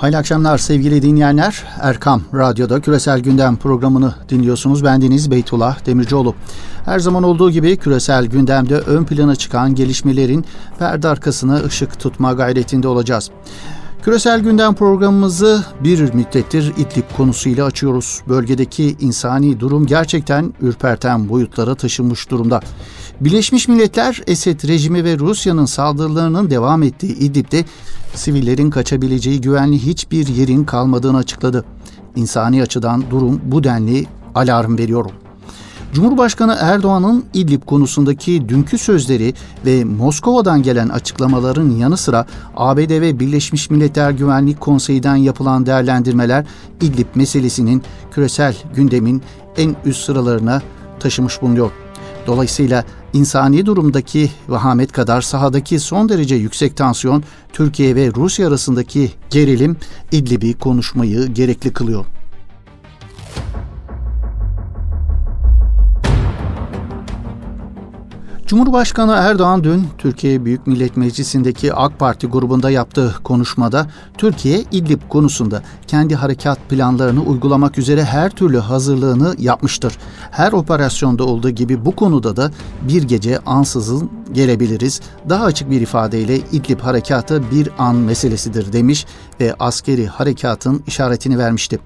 Hayırlı akşamlar sevgili dinleyenler. Erkam Radyo'da Küresel Gündem programını dinliyorsunuz. Bendeniz Beytullah Demircioğlu. Her zaman olduğu gibi küresel gündemde ön plana çıkan gelişmelerin perde arkasına ışık tutma gayretinde olacağız. Küresel Gündem programımızı bir müddettir İdlib konusuyla açıyoruz. Bölgedeki insani durum gerçekten ürperten boyutlara taşınmış durumda. Birleşmiş Milletler Esed rejimi ve Rusya'nın saldırılarının devam ettiği İdlib'de sivillerin kaçabileceği güvenli hiçbir yerin kalmadığını açıkladı. İnsani açıdan durum bu denli alarm veriyor. Cumhurbaşkanı Erdoğan'ın İdlib konusundaki dünkü sözleri ve Moskova'dan gelen açıklamaların yanı sıra ABD ve Birleşmiş Milletler Güvenlik Konseyi'den yapılan değerlendirmeler İdlib meselesinin küresel gündemin en üst sıralarına taşımış bulunuyor. Dolayısıyla insani durumdaki vahamet kadar sahadaki son derece yüksek tansiyon Türkiye ve Rusya arasındaki gerilim İdlib'i konuşmayı gerekli kılıyor. Cumhurbaşkanı Erdoğan dün Türkiye Büyük Millet Meclisi'ndeki AK Parti grubunda yaptığı konuşmada Türkiye İdlib konusunda kendi harekat planlarını uygulamak üzere her türlü hazırlığını yapmıştır. Her operasyonda olduğu gibi bu konuda da bir gece ansızın gelebiliriz. Daha açık bir ifadeyle İdlib harekatı bir an meselesidir demiş ve askeri harekatın işaretini vermişti.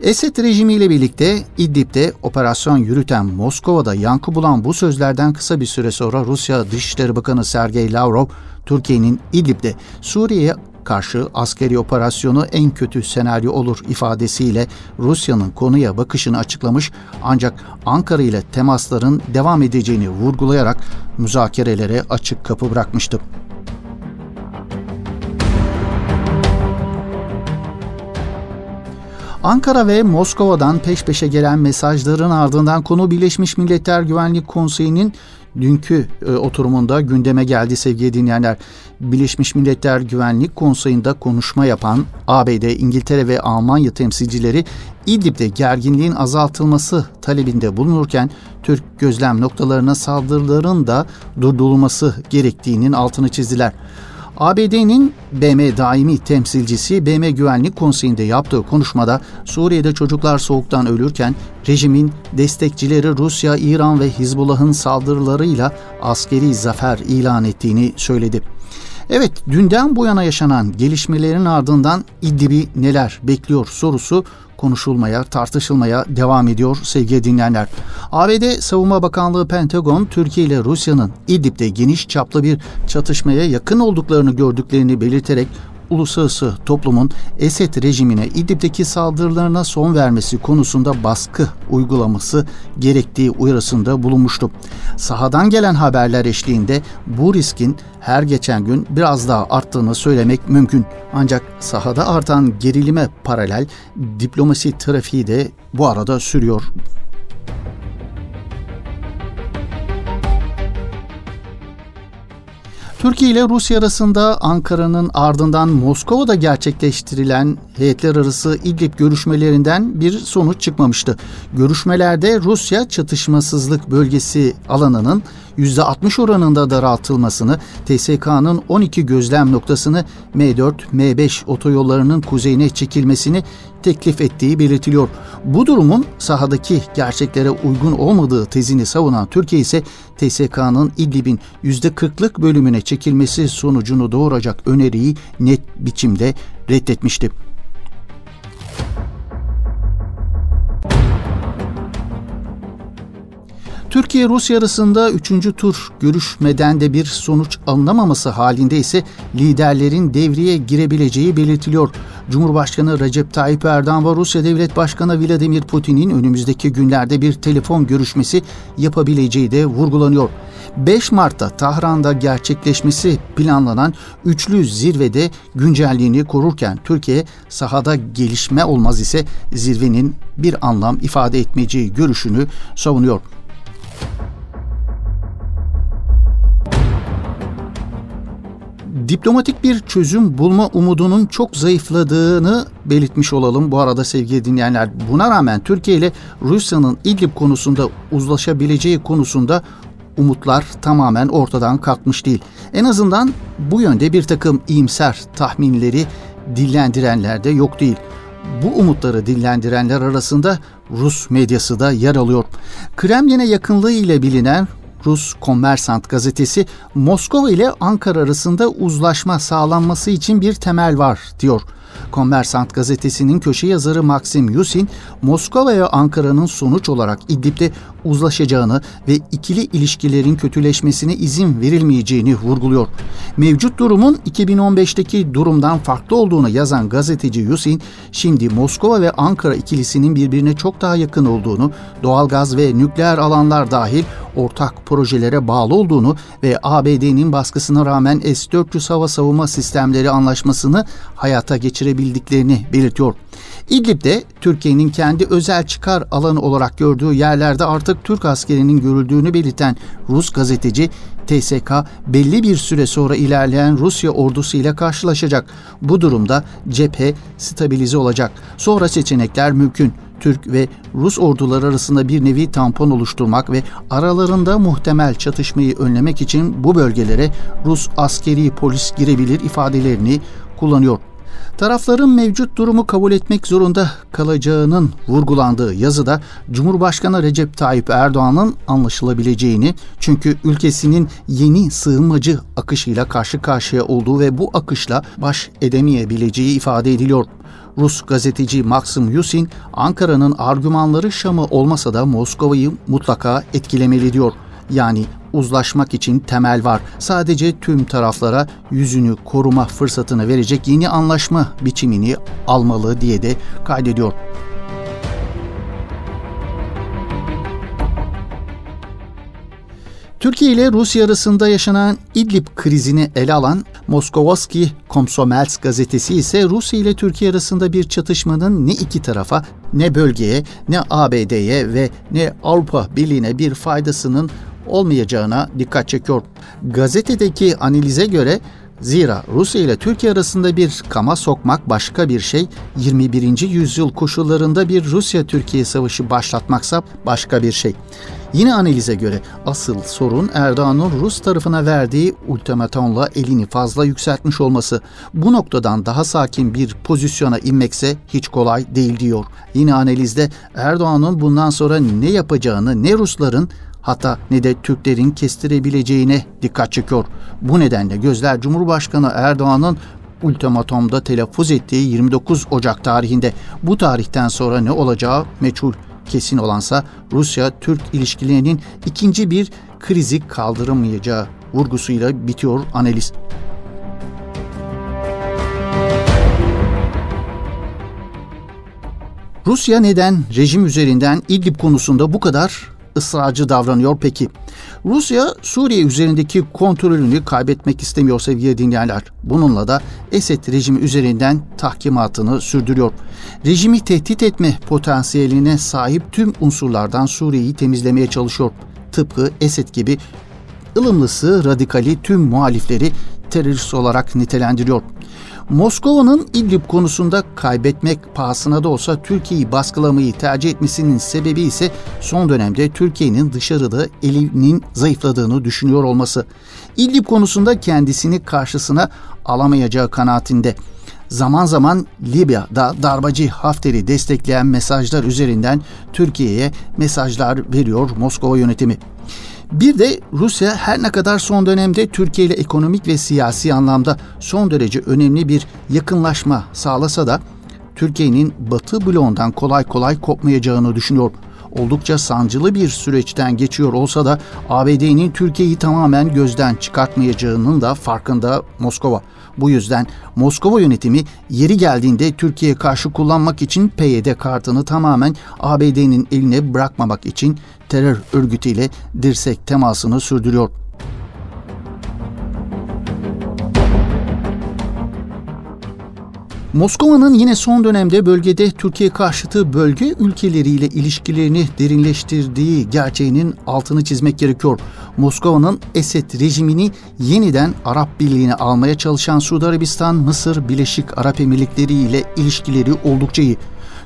Esed rejimiyle birlikte İdlib'de operasyon yürüten Moskova'da yankı bulan bu sözlerden kısa bir süre sonra Rusya Dışişleri Bakanı Sergey Lavrov, Türkiye'nin İdlib'de Suriye'ye karşı askeri operasyonu en kötü senaryo olur ifadesiyle Rusya'nın konuya bakışını açıklamış ancak Ankara ile temasların devam edeceğini vurgulayarak müzakerelere açık kapı bırakmıştı. Ankara ve Moskova'dan peş peşe gelen mesajların ardından konu Birleşmiş Milletler Güvenlik Konseyi'nin dünkü e, oturumunda gündeme geldi sevgili dinleyenler. Birleşmiş Milletler Güvenlik Konseyi'nde konuşma yapan ABD, İngiltere ve Almanya temsilcileri İdlib'de gerginliğin azaltılması talebinde bulunurken Türk gözlem noktalarına saldırıların da durdurulması gerektiğinin altını çizdiler. ABD'nin BM daimi temsilcisi BM Güvenlik Konseyi'nde yaptığı konuşmada Suriye'de çocuklar soğuktan ölürken rejimin destekçileri Rusya, İran ve Hizbullah'ın saldırılarıyla askeri zafer ilan ettiğini söyledi. Evet, dünden bu yana yaşanan gelişmelerin ardından İdlib'i neler bekliyor sorusu konuşulmaya, tartışılmaya devam ediyor sevgili dinleyenler. ABD Savunma Bakanlığı Pentagon, Türkiye ile Rusya'nın İdlib'de geniş çaplı bir çatışmaya yakın olduklarını gördüklerini belirterek uluslararası toplumun Esed rejimine İdlib'deki saldırılarına son vermesi konusunda baskı uygulaması gerektiği uyarısında bulunmuştu. Sahadan gelen haberler eşliğinde bu riskin her geçen gün biraz daha arttığını söylemek mümkün. Ancak sahada artan gerilime paralel diplomasi trafiği de bu arada sürüyor. Türkiye ile Rusya arasında Ankara'nın ardından Moskova'da gerçekleştirilen heyetler arası İdlib görüşmelerinden bir sonuç çıkmamıştı. Görüşmelerde Rusya çatışmasızlık bölgesi alanının %60 oranında daraltılmasını, TSK'nın 12 gözlem noktasını M4, M5 otoyollarının kuzeyine çekilmesini teklif ettiği belirtiliyor. Bu durumun sahadaki gerçeklere uygun olmadığı tezini savunan Türkiye ise TSK'nın İdlib'in %40'lık bölümüne çekilmesi sonucunu doğuracak öneriyi net biçimde reddetmişti. Türkiye-Rusya arasında üçüncü tur görüşmeden de bir sonuç alınamaması halinde ise liderlerin devreye girebileceği belirtiliyor. Cumhurbaşkanı Recep Tayyip Erdoğan ve Rusya Devlet Başkanı Vladimir Putin'in önümüzdeki günlerde bir telefon görüşmesi yapabileceği de vurgulanıyor. 5 Mart'ta Tahran'da gerçekleşmesi planlanan üçlü zirvede güncelliğini korurken Türkiye sahada gelişme olmaz ise zirvenin bir anlam ifade etmeyeceği görüşünü savunuyor. Diplomatik bir çözüm bulma umudunun çok zayıfladığını belirtmiş olalım bu arada sevgili dinleyenler. Buna rağmen Türkiye ile Rusya'nın İdlib konusunda uzlaşabileceği konusunda umutlar tamamen ortadan kalkmış değil. En azından bu yönde bir takım iyimser tahminleri dillendirenler de yok değil. Bu umutları dillendirenler arasında Rus medyası da yer alıyor. Kremlin'e yakınlığı ile bilinen Rus Kommersant gazetesi Moskova ile Ankara arasında uzlaşma sağlanması için bir temel var diyor. Kommersant gazetesinin köşe yazarı Maxim Yusin, Moskova ve Ankara'nın sonuç olarak İdlib'de uzlaşacağını ve ikili ilişkilerin kötüleşmesine izin verilmeyeceğini vurguluyor. Mevcut durumun 2015'teki durumdan farklı olduğunu yazan gazeteci Yusin, şimdi Moskova ve Ankara ikilisinin birbirine çok daha yakın olduğunu, doğalgaz ve nükleer alanlar dahil ortak projelere bağlı olduğunu ve ABD'nin baskısına rağmen S-400 hava savunma sistemleri anlaşmasını hayata geçirebildiklerini belirtiyor. İdlib'de Türkiye'nin kendi özel çıkar alanı olarak gördüğü yerlerde artık Türk askerinin görüldüğünü belirten Rus gazeteci TSK belli bir süre sonra ilerleyen Rusya ordusu ile karşılaşacak. Bu durumda cephe stabilize olacak. Sonra seçenekler mümkün. Türk ve Rus orduları arasında bir nevi tampon oluşturmak ve aralarında muhtemel çatışmayı önlemek için bu bölgelere Rus askeri polis girebilir ifadelerini kullanıyor. Tarafların mevcut durumu kabul etmek zorunda kalacağının vurgulandığı yazıda Cumhurbaşkanı Recep Tayyip Erdoğan'ın anlaşılabileceğini çünkü ülkesinin yeni sığınmacı akışıyla karşı karşıya olduğu ve bu akışla baş edemeyebileceği ifade ediliyor. Rus gazeteci Maxim Yusin, Ankara'nın argümanları Şam'ı olmasa da Moskova'yı mutlaka etkilemeli diyor. Yani uzlaşmak için temel var. Sadece tüm taraflara yüzünü koruma fırsatını verecek yeni anlaşma biçimini almalı diye de kaydediyor. Türkiye ile Rusya arasında yaşanan İdlib krizini ele alan Moskovoski Komsomels gazetesi ise Rusya ile Türkiye arasında bir çatışmanın ne iki tarafa ne bölgeye ne ABD'ye ve ne Avrupa Birliği'ne bir faydasının olmayacağına dikkat çekiyor. Gazetedeki analize göre Zira Rusya ile Türkiye arasında bir kama sokmak başka bir şey, 21. yüzyıl koşullarında bir Rusya-Türkiye savaşı başlatmaksa başka bir şey. Yine analize göre asıl sorun Erdoğan'ın Rus tarafına verdiği ultimatomla elini fazla yükseltmiş olması. Bu noktadan daha sakin bir pozisyona inmekse hiç kolay değil diyor. Yine analizde Erdoğan'ın bundan sonra ne yapacağını ne Rusların hatta ne de Türklerin kestirebileceğine dikkat çekiyor. Bu nedenle gözler Cumhurbaşkanı Erdoğan'ın ultimatomda telaffuz ettiği 29 Ocak tarihinde. Bu tarihten sonra ne olacağı meçhul. Kesin olansa Rusya-Türk ilişkilerinin ikinci bir krizi kaldıramayacağı vurgusuyla bitiyor analiz. Rusya neden rejim üzerinden İdlib konusunda bu kadar ısrarcı davranıyor peki? Rusya Suriye üzerindeki kontrolünü kaybetmek istemiyor sevgili dinleyenler. Bununla da Esed rejimi üzerinden tahkimatını sürdürüyor. Rejimi tehdit etme potansiyeline sahip tüm unsurlardan Suriye'yi temizlemeye çalışıyor. Tıpkı Esed gibi ılımlısı radikali tüm muhalifleri terörist olarak nitelendiriyor. Moskova'nın İdlib konusunda kaybetmek pahasına da olsa Türkiye'yi baskılamayı tercih etmesinin sebebi ise son dönemde Türkiye'nin dışarıda elinin zayıfladığını düşünüyor olması. İdlib konusunda kendisini karşısına alamayacağı kanaatinde. Zaman zaman Libya'da darbacı Hafter'i destekleyen mesajlar üzerinden Türkiye'ye mesajlar veriyor Moskova yönetimi. Bir de Rusya her ne kadar son dönemde Türkiye ile ekonomik ve siyasi anlamda son derece önemli bir yakınlaşma sağlasa da Türkiye'nin Batı bloğundan kolay kolay kopmayacağını düşünüyor. Oldukça sancılı bir süreçten geçiyor olsa da ABD'nin Türkiye'yi tamamen gözden çıkartmayacağının da farkında Moskova. Bu yüzden Moskova yönetimi yeri geldiğinde Türkiye'ye karşı kullanmak için PYD kartını tamamen ABD'nin eline bırakmamak için terör örgütüyle dirsek temasını sürdürüyor. Moskova'nın yine son dönemde bölgede Türkiye karşıtı bölge ülkeleriyle ilişkilerini derinleştirdiği gerçeğinin altını çizmek gerekiyor. Moskova'nın Esed rejimini yeniden Arap Birliği'ne almaya çalışan Suudi Arabistan, Mısır, Birleşik Arap Emirlikleri ile ilişkileri oldukça iyi.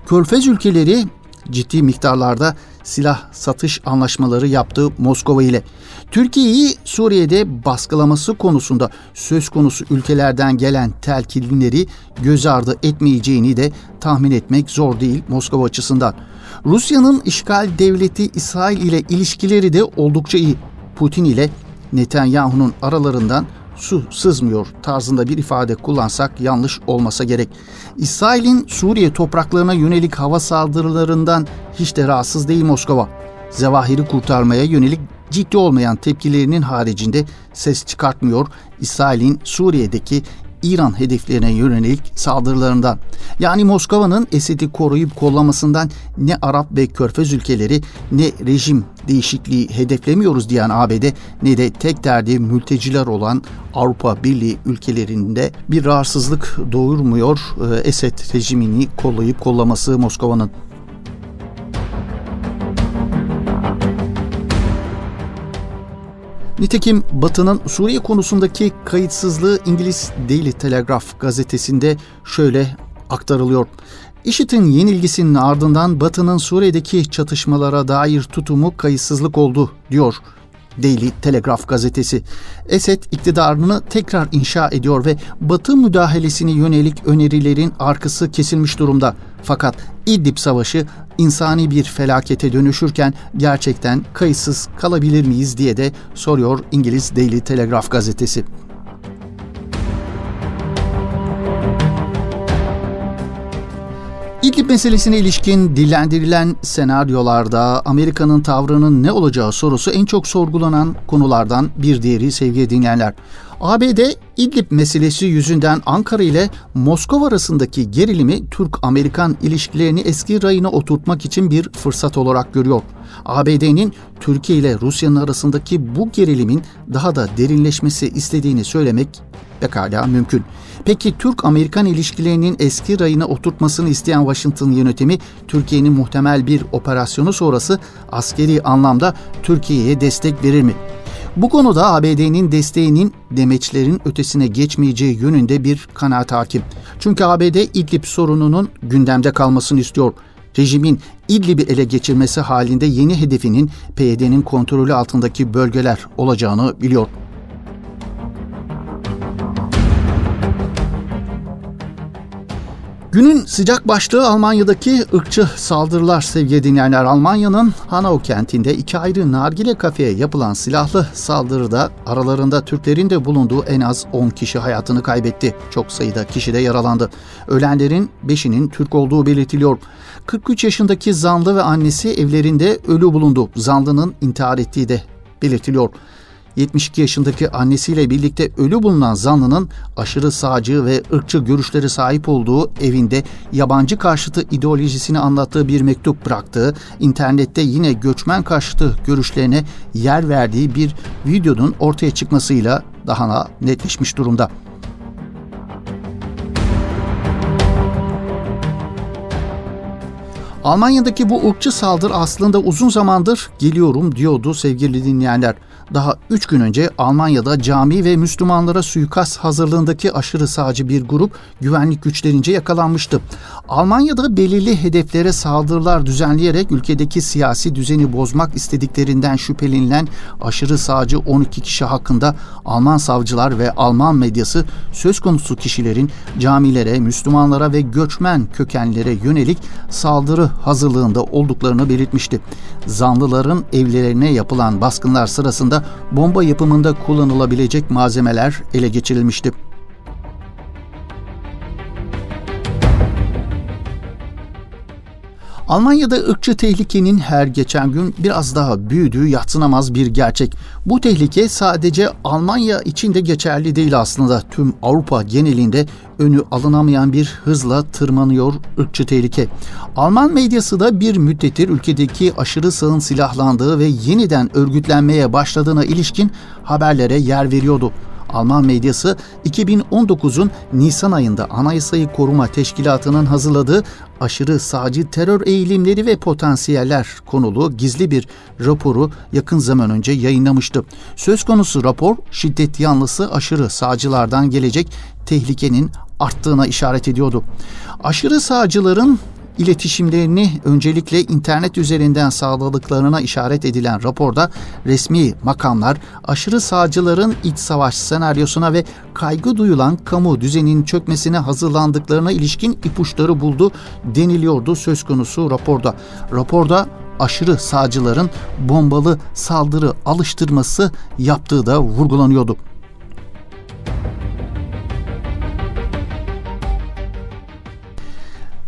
Körfez ülkeleri ciddi miktarlarda silah satış anlaşmaları yaptı Moskova ile. Türkiye'yi Suriye'de baskılaması konusunda söz konusu ülkelerden gelen telkinleri göz ardı etmeyeceğini de tahmin etmek zor değil Moskova açısından. Rusya'nın işgal devleti İsrail ile ilişkileri de oldukça iyi. Putin ile Netanyahu'nun aralarından su sızmıyor tarzında bir ifade kullansak yanlış olmasa gerek. İsrail'in Suriye topraklarına yönelik hava saldırılarından hiç de rahatsız değil Moskova. Zevahiri kurtarmaya yönelik ciddi olmayan tepkilerinin haricinde ses çıkartmıyor. İsrail'in Suriye'deki İran hedeflerine yönelik saldırılarından. Yani Moskova'nın Esed'i koruyup kollamasından ne Arap ve Körfez ülkeleri ne rejim değişikliği hedeflemiyoruz diyen ABD ne de tek derdi mülteciler olan Avrupa Birliği ülkelerinde bir rahatsızlık doğurmuyor e, Esed rejimini kollayıp kollaması Moskova'nın. Nitekim Batı'nın Suriye konusundaki kayıtsızlığı İngiliz Daily Telegraph gazetesinde şöyle aktarılıyor. IŞİD'in yenilgisinin ardından Batı'nın Suriye'deki çatışmalara dair tutumu kayıtsızlık oldu diyor Daily Telegraph gazetesi. Esed iktidarını tekrar inşa ediyor ve Batı müdahalesine yönelik önerilerin arkası kesilmiş durumda. Fakat İdlib Savaşı insani bir felakete dönüşürken gerçekten kayıtsız kalabilir miyiz diye de soruyor İngiliz Daily Telegraph gazetesi. İdlib meselesine ilişkin dillendirilen senaryolarda Amerika'nın tavrının ne olacağı sorusu en çok sorgulanan konulardan bir diğeri sevgili dinleyenler. ABD İdlib meselesi yüzünden Ankara ile Moskova arasındaki gerilimi Türk-Amerikan ilişkilerini eski rayına oturtmak için bir fırsat olarak görüyor. ABD'nin Türkiye ile Rusya'nın arasındaki bu gerilimin daha da derinleşmesi istediğini söylemek pekala mümkün. Peki Türk-Amerikan ilişkilerinin eski rayına oturtmasını isteyen Washington yönetimi Türkiye'nin muhtemel bir operasyonu sonrası askeri anlamda Türkiye'ye destek verir mi? Bu konuda ABD'nin desteğinin demeçlerin ötesine geçmeyeceği yönünde bir kanaat hakim. Çünkü ABD İdlib sorununun gündemde kalmasını istiyor. Rejimin İdlib'i ele geçirmesi halinde yeni hedefinin PYD'nin kontrolü altındaki bölgeler olacağını biliyor. Günün sıcak başlığı Almanya'daki ırkçı saldırılar sevgili dinleyenler. Almanya'nın Hanau kentinde iki ayrı nargile kafeye yapılan silahlı saldırıda aralarında Türklerin de bulunduğu en az 10 kişi hayatını kaybetti. Çok sayıda kişi de yaralandı. Ölenlerin 5'inin Türk olduğu belirtiliyor. 43 yaşındaki zanlı ve annesi evlerinde ölü bulundu. Zanlının intihar ettiği de belirtiliyor. 72 yaşındaki annesiyle birlikte ölü bulunan zanlının aşırı sağcı ve ırkçı görüşleri sahip olduğu evinde yabancı karşıtı ideolojisini anlattığı bir mektup bıraktığı, internette yine göçmen karşıtı görüşlerine yer verdiği bir videonun ortaya çıkmasıyla daha netleşmiş durumda. Almanya'daki bu ırkçı saldırı aslında uzun zamandır geliyorum diyordu sevgili dinleyenler. Daha 3 gün önce Almanya'da cami ve Müslümanlara suikast hazırlığındaki aşırı sağcı bir grup güvenlik güçlerince yakalanmıştı. Almanya'da belirli hedeflere saldırılar düzenleyerek ülkedeki siyasi düzeni bozmak istediklerinden şüphelenilen aşırı sağcı 12 kişi hakkında Alman savcılar ve Alman medyası söz konusu kişilerin camilere, Müslümanlara ve göçmen kökenlere yönelik saldırı hazırlığında olduklarını belirtmişti. Zanlıların evlerine yapılan baskınlar sırasında bomba yapımında kullanılabilecek malzemeler ele geçirilmişti. Almanya'da ırkçı tehlikenin her geçen gün biraz daha büyüdüğü yatsınamaz bir gerçek. Bu tehlike sadece Almanya için de geçerli değil aslında. Tüm Avrupa genelinde önü alınamayan bir hızla tırmanıyor ırkçı tehlike. Alman medyası da bir müddettir ülkedeki aşırı sağın silahlandığı ve yeniden örgütlenmeye başladığına ilişkin haberlere yer veriyordu. Alman medyası 2019'un Nisan ayında Anayasayı Koruma Teşkilatı'nın hazırladığı aşırı sağcı terör eğilimleri ve potansiyeller konulu gizli bir raporu yakın zaman önce yayınlamıştı. Söz konusu rapor şiddet yanlısı aşırı sağcılardan gelecek tehlikenin arttığına işaret ediyordu. Aşırı sağcıların iletişimlerini öncelikle internet üzerinden sağladıklarına işaret edilen raporda resmi makamlar aşırı sağcıların iç savaş senaryosuna ve kaygı duyulan kamu düzeninin çökmesine hazırlandıklarına ilişkin ipuçları buldu deniliyordu söz konusu raporda. Raporda aşırı sağcıların bombalı saldırı alıştırması yaptığı da vurgulanıyordu.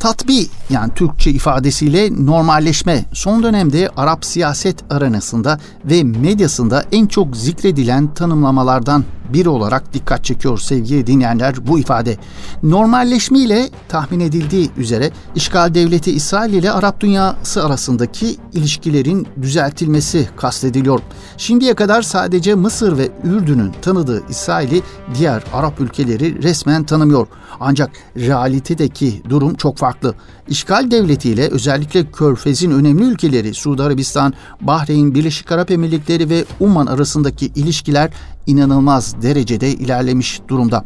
Tatbi yani Türkçe ifadesiyle normalleşme. Son dönemde Arap siyaset aranasında ve medyasında en çok zikredilen tanımlamalardan biri olarak dikkat çekiyor sevgili dinleyenler bu ifade. Normalleşme ile tahmin edildiği üzere işgal devleti İsrail ile Arap dünyası arasındaki ilişkilerin düzeltilmesi kastediliyor. Şimdiye kadar sadece Mısır ve Ürdün'ün tanıdığı İsrail'i diğer Arap ülkeleri resmen tanımıyor. Ancak realitedeki durum çok farklı. İşgal devletiyle özellikle Körfez'in önemli ülkeleri Suudi Arabistan, Bahreyn, Birleşik Arap Emirlikleri ve Umman arasındaki ilişkiler inanılmaz derecede ilerlemiş durumda.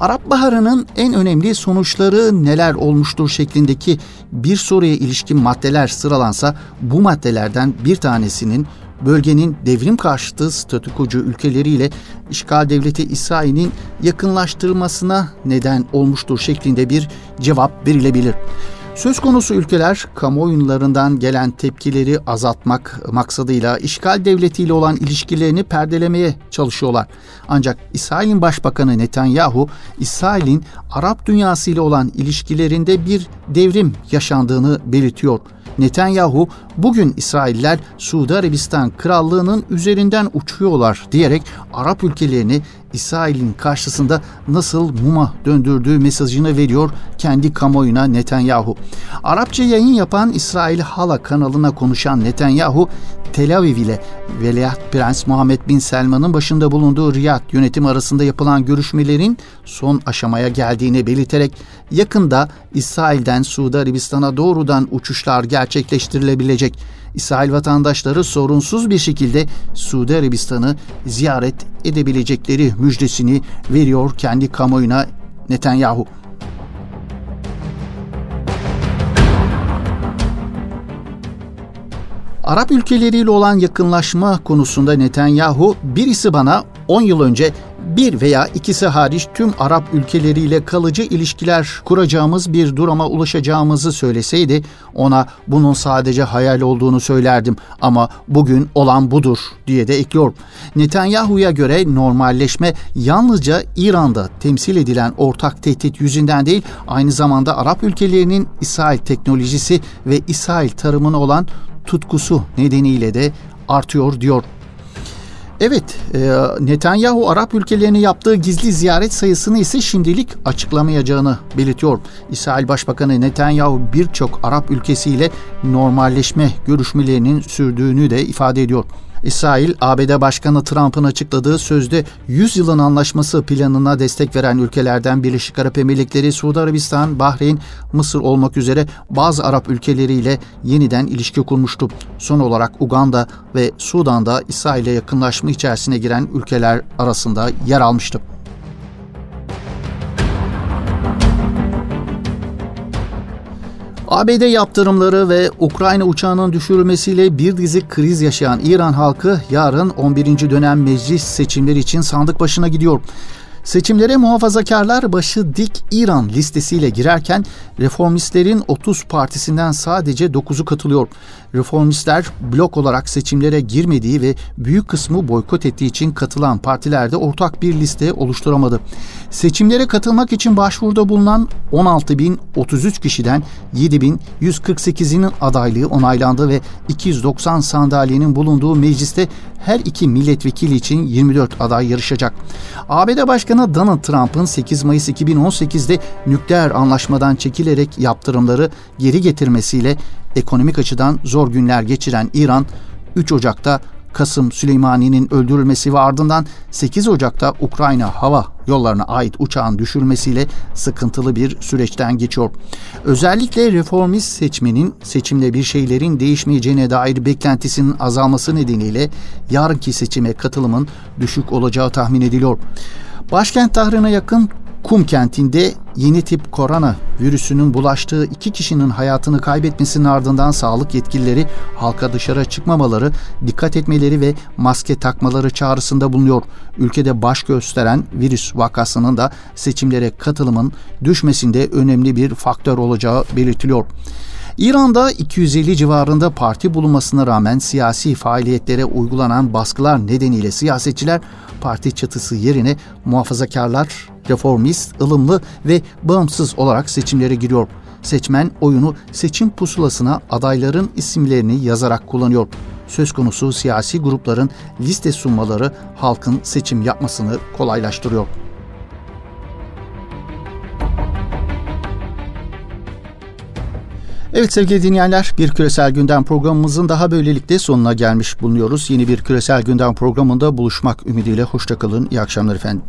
Arap Baharı'nın en önemli sonuçları neler olmuştur şeklindeki bir soruya ilişkin maddeler sıralansa bu maddelerden bir tanesinin bölgenin devrim karşıtı statükocu ülkeleriyle işgal devleti İsrail'in yakınlaştırılmasına neden olmuştur şeklinde bir cevap verilebilir. Söz konusu ülkeler kamuoyunlarından gelen tepkileri azaltmak maksadıyla işgal devletiyle olan ilişkilerini perdelemeye çalışıyorlar. Ancak İsrail'in Başbakanı Netanyahu, İsrail'in Arap dünyası ile olan ilişkilerinde bir devrim yaşandığını belirtiyor. Netanyahu bugün İsrailler Suudi Arabistan krallığının üzerinden uçuyorlar diyerek Arap ülkelerini İsrail'in karşısında nasıl muma döndürdüğü mesajını veriyor kendi kamuoyuna Netanyahu. Arapça yayın yapan İsrail Hala kanalına konuşan Netanyahu, Tel Aviv ile Veliaht Prens Muhammed Bin Selman'ın başında bulunduğu Riyad yönetim arasında yapılan görüşmelerin son aşamaya geldiğini belirterek yakında İsrail'den Suudi Arabistan'a doğrudan uçuşlar gerçekleştirilebilecek İsrail vatandaşları sorunsuz bir şekilde Suudi Arabistan'ı ziyaret edebilecekleri müjdesini veriyor kendi kamuoyuna Netanyahu. Arap ülkeleriyle olan yakınlaşma konusunda Netanyahu birisi bana 10 yıl önce bir veya ikisi hariç tüm Arap ülkeleriyle kalıcı ilişkiler kuracağımız bir duruma ulaşacağımızı söyleseydi ona bunun sadece hayal olduğunu söylerdim ama bugün olan budur diye de ekliyor. Netanyahu'ya göre normalleşme yalnızca İran'da temsil edilen ortak tehdit yüzünden değil aynı zamanda Arap ülkelerinin İsrail teknolojisi ve İsrail tarımına olan tutkusu nedeniyle de artıyor diyor. Evet, e, Netanyahu Arap ülkelerini yaptığı gizli ziyaret sayısını ise şimdilik açıklamayacağını belirtiyor. İsrail Başbakanı Netanyahu birçok Arap ülkesiyle normalleşme görüşmelerinin sürdüğünü de ifade ediyor. İsrail, ABD Başkanı Trump'ın açıkladığı sözde 100 yılın anlaşması planına destek veren ülkelerden Birleşik Arap Emirlikleri, Suudi Arabistan, Bahreyn, Mısır olmak üzere bazı Arap ülkeleriyle yeniden ilişki kurmuştu. Son olarak Uganda ve Sudan'da İsrail'e yakınlaşma içerisine giren ülkeler arasında yer almıştı. ABD yaptırımları ve Ukrayna uçağının düşürülmesiyle bir dizi kriz yaşayan İran halkı yarın 11. dönem meclis seçimleri için sandık başına gidiyor. Seçimlere muhafazakarlar başı dik İran listesiyle girerken reformistlerin 30 partisinden sadece 9'u katılıyor. Reformistler blok olarak seçimlere girmediği ve büyük kısmı boykot ettiği için katılan partilerde ortak bir liste oluşturamadı. Seçimlere katılmak için başvuruda bulunan 16.033 kişiden 7.148'inin adaylığı onaylandı ve 290 sandalyenin bulunduğu mecliste her iki milletvekili için 24 aday yarışacak. ABD Başkanı Donald Trump'ın 8 Mayıs 2018'de nükleer anlaşmadan çekilerek yaptırımları geri getirmesiyle ekonomik açıdan zor günler geçiren İran 3 Ocak'ta Kasım Süleymani'nin öldürülmesi ve ardından 8 Ocak'ta Ukrayna hava yollarına ait uçağın düşürmesiyle sıkıntılı bir süreçten geçiyor. Özellikle reformist seçmenin seçimde bir şeylerin değişmeyeceğine dair beklentisinin azalması nedeniyle yarınki seçime katılımın düşük olacağı tahmin ediliyor. Başkent Tahran'a yakın Kum kentinde yeni tip korona virüsünün bulaştığı iki kişinin hayatını kaybetmesinin ardından sağlık yetkilileri halka dışarı çıkmamaları, dikkat etmeleri ve maske takmaları çağrısında bulunuyor. Ülkede baş gösteren virüs vakasının da seçimlere katılımın düşmesinde önemli bir faktör olacağı belirtiliyor. İran'da 250 civarında parti bulunmasına rağmen siyasi faaliyetlere uygulanan baskılar nedeniyle siyasetçiler parti çatısı yerine muhafazakarlar, reformist, ılımlı ve bağımsız olarak seçimlere giriyor. Seçmen oyunu seçim pusulasına adayların isimlerini yazarak kullanıyor. Söz konusu siyasi grupların liste sunmaları halkın seçim yapmasını kolaylaştırıyor. Evet sevgili dinleyenler bir küresel gündem programımızın daha böylelikle sonuna gelmiş bulunuyoruz. Yeni bir küresel gündem programında buluşmak ümidiyle hoşçakalın. İyi akşamlar efendim.